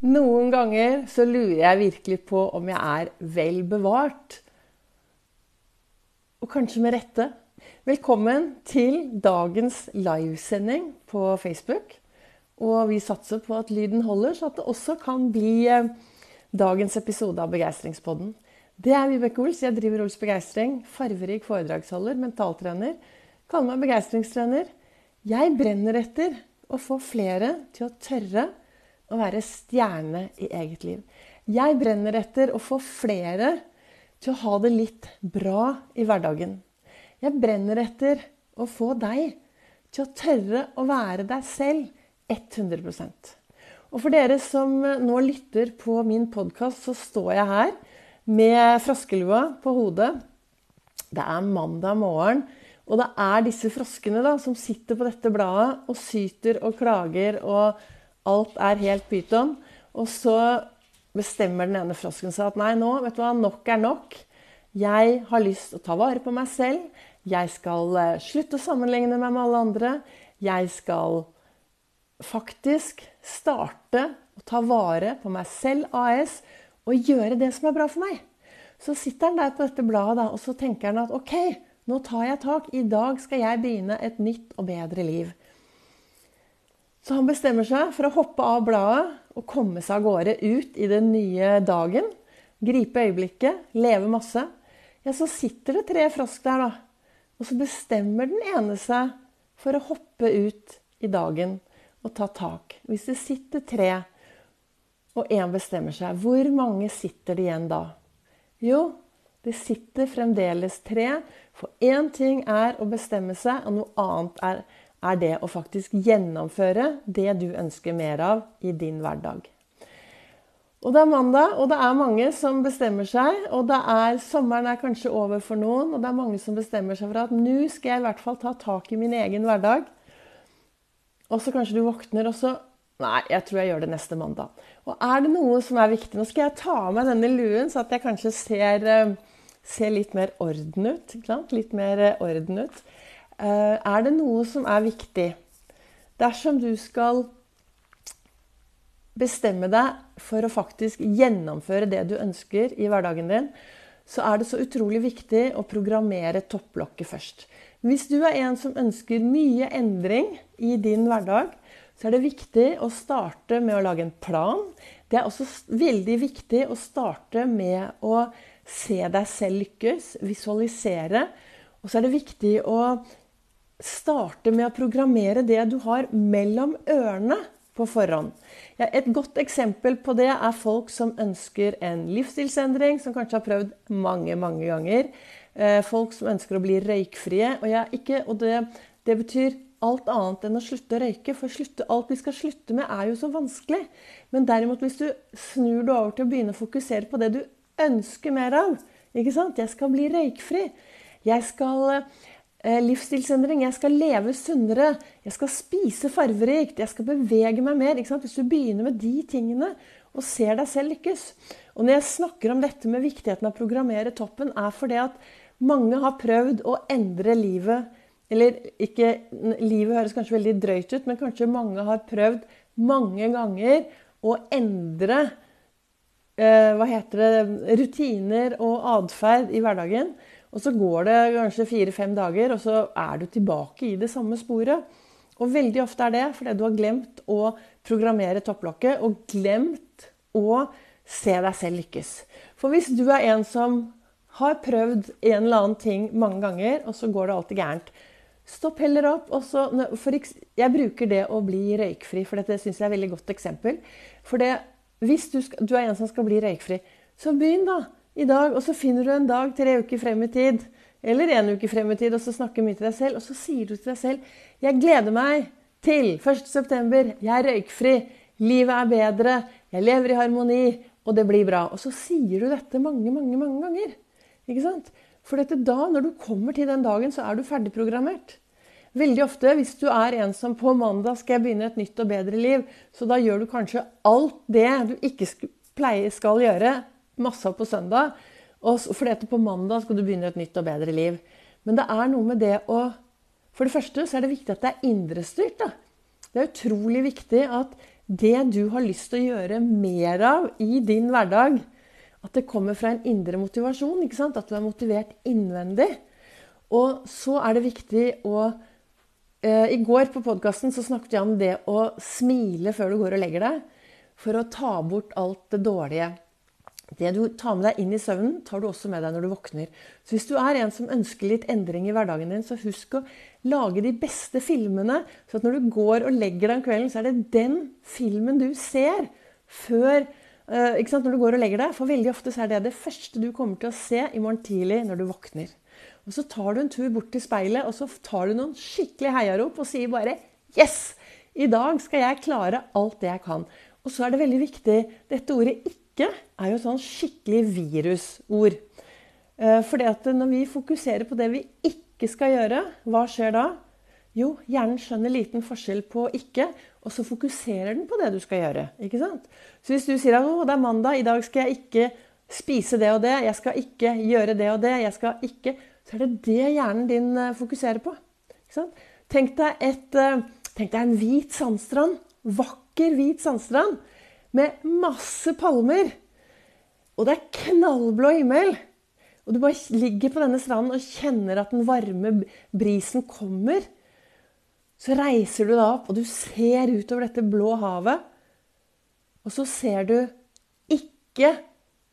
Noen ganger så lurer jeg virkelig på om jeg er vel bevart. Og kanskje med rette. Velkommen til dagens livesending på Facebook. Og vi satser på at lyden holder, så at det også kan bli eh, dagens episode av Begeistringspodden. Det er Vibeke Ols. Jeg driver Ols Begeistring. Farverik foredragsholder, mentaltrener. Kaller meg begeistringstrener. Jeg brenner etter å få flere til å tørre å være stjerne i eget liv. Jeg brenner etter å få flere til å ha det litt bra i hverdagen. Jeg brenner etter å få deg til å tørre å være deg selv 100% Og for dere som nå lytter på min podkast, så står jeg her med froskelua på hodet. Det er mandag morgen, og det er disse froskene da, som sitter på dette bladet og syter og klager og Alt er helt pyton. Og så bestemmer den ene frosken seg at nei, nå, vet du hva, nok er nok. Jeg har lyst til å ta vare på meg selv. Jeg skal eh, slutte å sammenligne meg med alle andre. Jeg skal faktisk starte å ta vare på meg selv AS og gjøre det som er bra for meg. Så sitter han der på dette bladet og så tenker han at OK, nå tar jeg tak. I dag skal jeg begynne et nytt og bedre liv. Så han bestemmer seg for å hoppe av bladet og komme seg av gårde ut i den nye dagen. Gripe øyeblikket, leve masse. Ja, så sitter det tre frosk der, da. Og så bestemmer den ene seg for å hoppe ut i dagen og ta tak. Hvis det sitter tre, og én bestemmer seg, hvor mange sitter det igjen da? Jo, det sitter fremdeles tre. For én ting er å bestemme seg, og noe annet er er det å faktisk gjennomføre det du ønsker mer av i din hverdag. Og Det er mandag, og det er mange som bestemmer seg. og det er, Sommeren er kanskje over for noen, og det er mange som bestemmer seg for at nå skal jeg i hvert fall ta tak i min egen hverdag. Og så kanskje du våkner, og så Nei, jeg tror jeg gjør det neste mandag. Og er det noe som er viktig Nå skal jeg ta av meg denne luen, så at jeg kanskje ser, eh, ser litt mer orden ut. Litt mer eh, orden ut. Eh, er det noe som er viktig dersom du skal bestemme deg for å faktisk gjennomføre det du ønsker i hverdagen din, så er det så utrolig viktig å programmere topplokket først. Hvis du er en som ønsker mye endring i din hverdag, så er det viktig å starte med å lage en plan. Det er også veldig viktig å starte med å se deg selv lykkes, visualisere. Og så er det viktig å starte med å programmere det du har mellom ørene på forhånd. Ja, et godt eksempel på det er folk som ønsker en livsstilsendring, som kanskje har prøvd mange, mange ganger. Eh, folk som ønsker å bli røykfrie. Og, ikke, og det, det, betyr alt annet enn å slutte å røyke. For slutte, alt vi skal slutte med, er jo så vanskelig. Men derimot, hvis du snur det over til å begynne å fokusere på det du ønsker mer av ikke sant? Jeg skal bli røykfri. Jeg skal Eh, livsstilsendring. Jeg skal leve sunnere. Jeg skal spise farverikt. Jeg skal bevege meg mer. Hvis du begynner med de tingene og ser deg selv lykkes. Og når jeg snakker om dette med viktigheten av å programmere toppen, er fordi at mange har prøvd å endre livet Eller ikke Livet høres kanskje veldig drøyt ut, men kanskje mange har prøvd mange ganger å endre eh, hva heter det, rutiner og atferd i hverdagen. Og så går det kanskje fire-fem dager, og så er du tilbake i det samme sporet. Og veldig ofte er det fordi du har glemt å programmere topplokket og glemt å se deg selv lykkes. For hvis du er en som har prøvd en eller annen ting mange ganger, og så går det alltid gærent Stopp heller opp. Så, for jeg bruker det å bli røykfri, for dette syns jeg er et veldig godt eksempel. For det, hvis du, skal, du er en som skal bli røykfri, så begynn, da i dag, og så finner du en dag tre uker frem i tid, eller en uke frem i tid, og så snakker mye til deg selv, og så sier du til deg selv 'Jeg gleder meg til 1.9. Jeg er røykfri. Livet er bedre. Jeg lever i harmoni. Og det blir bra.' Og så sier du dette mange, mange, mange ganger. Ikke sant? For dette da, når du kommer til den dagen, så er du ferdigprogrammert. Veldig ofte, hvis du er en som på mandag skal jeg begynne et nytt og bedre liv, så da gjør du kanskje alt det du ikke skal gjøre masse på søndag. Og fordi at på mandag skal du begynne et nytt og bedre liv. Men det er noe med det å For det første så er det viktig at det er indrestyrt. Det er utrolig viktig at det du har lyst til å gjøre mer av i din hverdag. At det kommer fra en indre motivasjon. ikke sant? At du er motivert innvendig. Og så er det viktig å eh, I går på podkasten snakket jeg om det å smile før du går og legger deg. For å ta bort alt det dårlige. Det du tar med deg inn i søvnen, tar du også med deg når du våkner. Så hvis du er en som ønsker litt endring i hverdagen din, så husk å lage de beste filmene. Så at når du går og legger deg om kvelden, så er det den filmen du ser før uh, ikke sant, når du går og legger deg. For veldig ofte så er det det første du kommer til å se i morgen tidlig når du våkner. Og så tar du en tur bort til speilet, og så tar du noen skikkelig heiarop og sier bare Yes! I dag skal jeg klare alt det jeg kan. Og så er det veldig viktig Dette ordet 'ikke' er jo et sånn skikkelig virusord. Eh, for når vi fokuserer på det vi ikke skal gjøre, hva skjer da? Jo, hjernen skjønner liten forskjell på 'ikke', og så fokuserer den på det du skal gjøre. ikke sant? Så hvis du sier at det er mandag, i dag skal jeg ikke spise det og det', 'jeg skal ikke gjøre det og det', jeg skal ikke Så er det det hjernen din eh, fokuserer på. Ikke sant? Tenk deg, et, eh, tenk deg en hvit sandstrand. Vakker, hvit sandstrand med masse palmer. Og det er knallblå himmel. Og du bare ligger på denne stranden og kjenner at den varme brisen kommer. Så reiser du deg opp, og du ser utover dette blå havet. Og så ser du ikke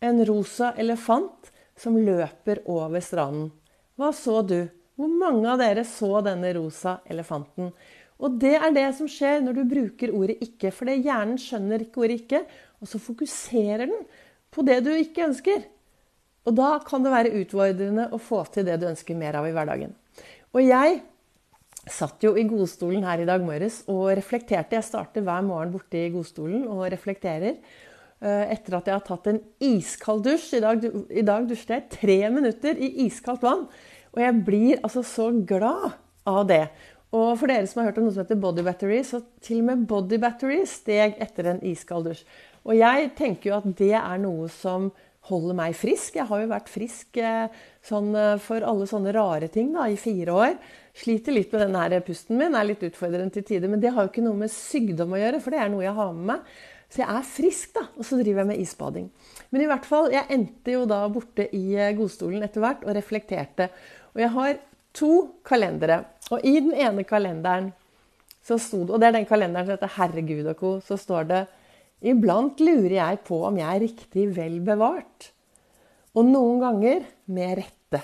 en rosa elefant som løper over stranden. Hva så du? Hvor mange av dere så denne rosa elefanten? Og det er det som skjer når du bruker ordet 'ikke'. For hjernen skjønner ikke ordet 'ikke', og så fokuserer den på det du ikke ønsker. Og da kan det være utfordrende å få til det du ønsker mer av i hverdagen. Og jeg satt jo i godstolen her i dag morges og reflekterte. Jeg starter hver morgen borte i godstolen og reflekterer. Eh, etter at jeg har tatt en iskald dusj. I dag, i dag dusjet jeg tre minutter i iskaldt vann. Og jeg blir altså så glad av det. Og for dere som har hørt om noe som heter body battery, så til og med body battery steg etter en iskald dusj. Og jeg tenker jo at det er noe som holder meg frisk. Jeg har jo vært frisk eh, sånn, eh, for alle sånne rare ting da, i fire år. Sliter litt med denne pusten min, er litt utfordrende til tider. Men det har jo ikke noe med sykdom å gjøre, for det er noe jeg har med meg. Så jeg er frisk, da. Og så driver jeg med isbading. Men i hvert fall, jeg endte jo da borte i eh, godstolen etter hvert og reflekterte. Og jeg har to kalendere. Og i den ene kalenderen så sto det, og det er den kalenderen som heter 'Herregud og co', så står det Iblant lurer jeg på om jeg er riktig vel bevart. Og noen ganger med rette.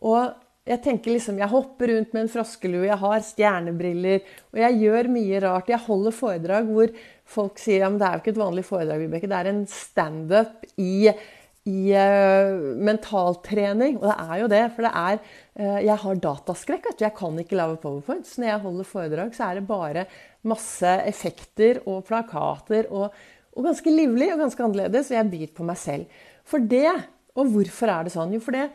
Og jeg tenker liksom, jeg hopper rundt med en froskelue, jeg har stjernebriller, og jeg gjør mye rart. Jeg holder foredrag hvor folk sier ja, men det er jo ikke et vanlig foredrag, Vibeke. Det er en standup i i uh, mentaltrening. Og det er jo det, for det er uh, Jeg har dataskrekk. vet du. Jeg kan ikke lage powerpoint. Så når jeg holder foredrag, så er det bare masse effekter og plakater. Og, og ganske livlig og ganske annerledes. Og jeg byr på meg selv. For det, og hvorfor er det sånn? Jo, for det,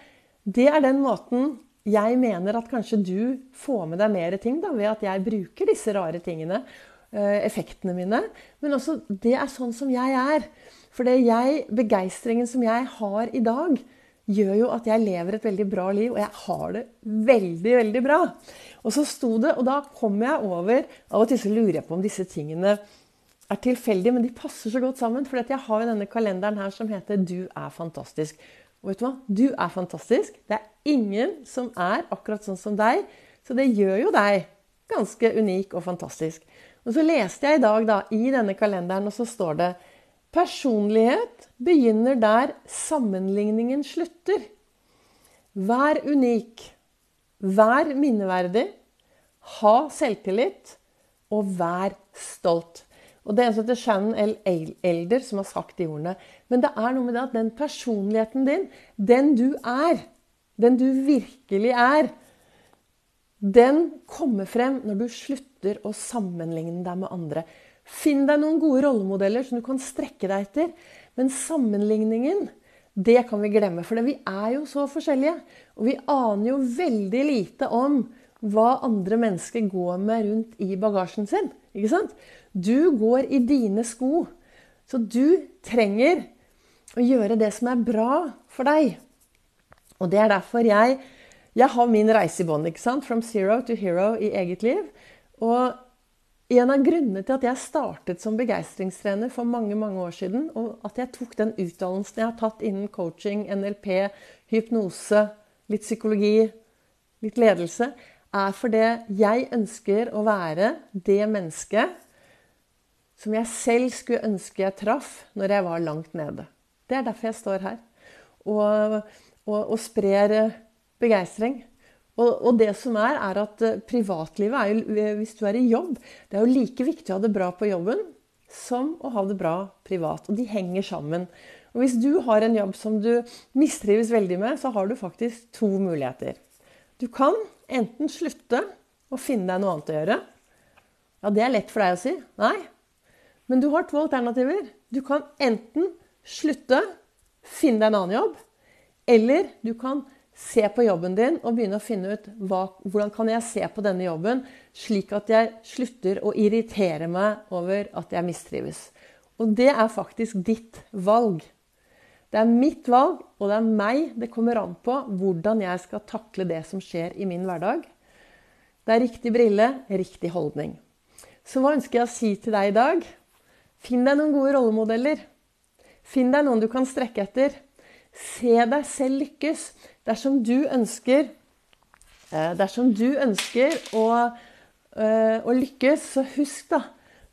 det er den måten jeg mener at kanskje du får med deg mer ting da, ved at jeg bruker disse rare tingene. Uh, effektene mine. Men også det er sånn som jeg er. For det jeg, begeistringen som jeg har i dag, gjør jo at jeg lever et veldig bra liv, og jeg har det veldig, veldig bra. Og så sto det, og da kom jeg over Av og til så lurer jeg på om disse tingene er tilfeldige, men de passer så godt sammen. For jeg har jo denne kalenderen her som heter 'Du er fantastisk'. Og vet du hva? Du er fantastisk. Det er ingen som er akkurat sånn som deg. Så det gjør jo deg ganske unik og fantastisk. Og så leste jeg i dag da, i denne kalenderen, og så står det Personlighet begynner der sammenligningen slutter. Vær unik. Vær minneverdig. Ha selvtillit. Og vær stolt. Og Det er en som heter Shannon L. Elder, som har sagt de ordene. Men det er noe med det at den personligheten din, den du er, den du virkelig er, den kommer frem når du slutter å sammenligne deg med andre. Finn deg noen gode rollemodeller som du kan strekke deg etter. Men sammenligningen, det kan vi glemme. For vi er jo så forskjellige. Og vi aner jo veldig lite om hva andre mennesker går med rundt i bagasjen sin. Ikke sant? Du går i dine sko. Så du trenger å gjøre det som er bra for deg. Og det er derfor jeg, jeg har min reise i bånd. From zero to hero i eget liv. Og En av grunnene til at jeg startet som begeistringstrener for mange mange år siden, og at jeg tok den utdannelsen jeg har tatt innen coaching, NLP, hypnose, litt psykologi, litt ledelse, er fordi jeg ønsker å være det mennesket som jeg selv skulle ønske jeg traff når jeg var langt nede. Det er derfor jeg står her og, og, og sprer begeistring. Og, det som er, er at eh, privatlivet er jo, eh, hvis du er i jobb Det er jo like viktig å ha det bra på jobben som å ha det bra privat. Og de henger sammen. Og hvis du har en jobb som du mistrives veldig med, så har du faktisk to muligheter. Du kan enten slutte og finne deg noe annet å gjøre. Ja, det er lett for deg å si. Nei. Men du har to alternativer. Du kan enten slutte, finne deg en annen jobb, eller du kan se på jobben din og begynne å finne ut hva, hvordan kan jeg se på denne jobben slik at jeg slutter å irritere meg over at jeg mistrives. Og det er faktisk ditt valg. Det er mitt valg, og det er meg det kommer an på hvordan jeg skal takle det som skjer i min hverdag. Det er riktig brille, riktig holdning. Så hva ønsker jeg å si til deg i dag? Finn deg noen gode rollemodeller. Finn deg noen du kan strekke etter. Se deg selv lykkes. Dersom du ønsker, eh, dersom du ønsker å, eh, å, lykkes, så husk da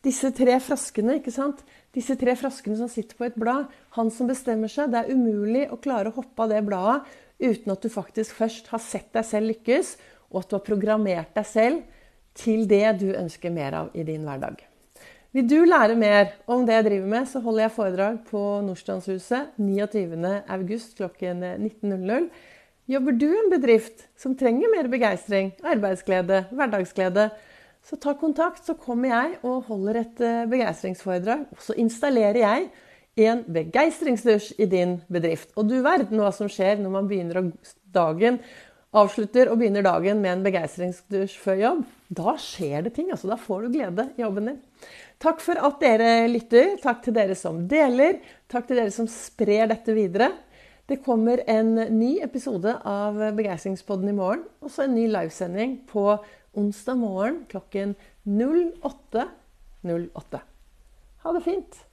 disse tre froskene. ikke sant? Disse tre froskene som sitter på et blad. Han som bestemmer seg. Det er umulig å klare å hoppe av det bladet uten at du faktisk først har sett deg selv lykkes, og at du har programmert deg selv til det du ønsker mer av i din hverdag. Vil du lære mer om det jeg driver med, så holder jeg foredrag på Nordstrandshuset 29.8 klokken 19.00. Jobber du en bedrift som trenger mer begeistring, arbeidsglede, hverdagsglede, så ta kontakt, så kommer jeg og holder et eh, begeistringsforedrag. Og så installerer jeg en begeistringsdusj i din bedrift. Og du verden hva som skjer når man begynner dagen avslutter og begynner dagen med en begeistringsdusj før jobb. Da skjer det ting. altså Da får du glede i jobben din. Takk for at dere lytter. Takk til dere som deler. Takk til dere som sprer dette videre. Det kommer en ny episode av Begeistringspodden i morgen. Og så en ny livesending på onsdag morgen klokken 08.08. 08. Ha det fint.